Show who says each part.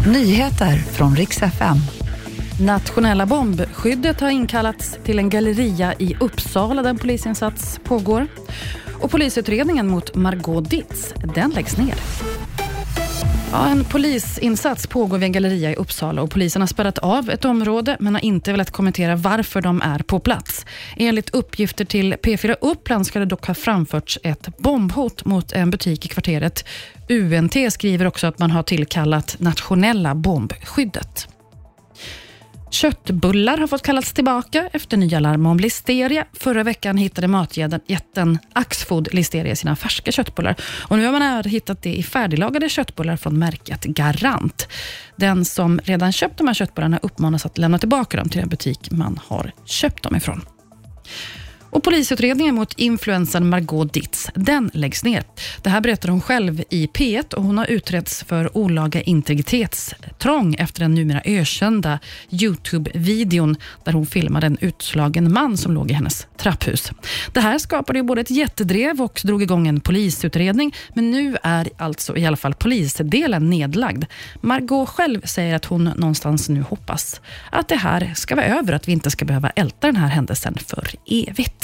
Speaker 1: Nyheter från riks FM.
Speaker 2: Nationella bombskyddet har inkallats till en galleria i Uppsala där en polisinsats pågår. Och polisutredningen mot Margot Ditz, den läggs ner. Ja, en polisinsats pågår vid en galleria i Uppsala och polisen har spärrat av ett område men har inte velat kommentera varför de är på plats. Enligt uppgifter till P4 Uppland ska det dock ha framförts ett bombhot mot en butik i kvarteret. UNT skriver också att man har tillkallat nationella bombskyddet. Köttbullar har fått kallas tillbaka efter nya larm om listeria. Förra veckan hittade matjätten Axfood listeria i sina färska köttbullar. Och nu har man hittat det i färdiglagade köttbullar från märket Garant. Den som redan köpt de här köttbullarna uppmanas att lämna tillbaka dem till den butik man har köpt dem ifrån. Och Polisutredningen mot influensen Margot Ditz, den läggs ner. Det här berättar hon själv i P1 och hon har utretts för olaga integritetstrång efter den numera ökända Youtube-videon där hon filmade en utslagen man som låg i hennes trapphus. Det här skapade ju både ett jättedrev och drog igång en polisutredning, men nu är alltså i alla fall polisdelen nedlagd. Margot själv säger att hon någonstans nu hoppas att det här ska vara över, att vi inte ska behöva älta den här händelsen för evigt.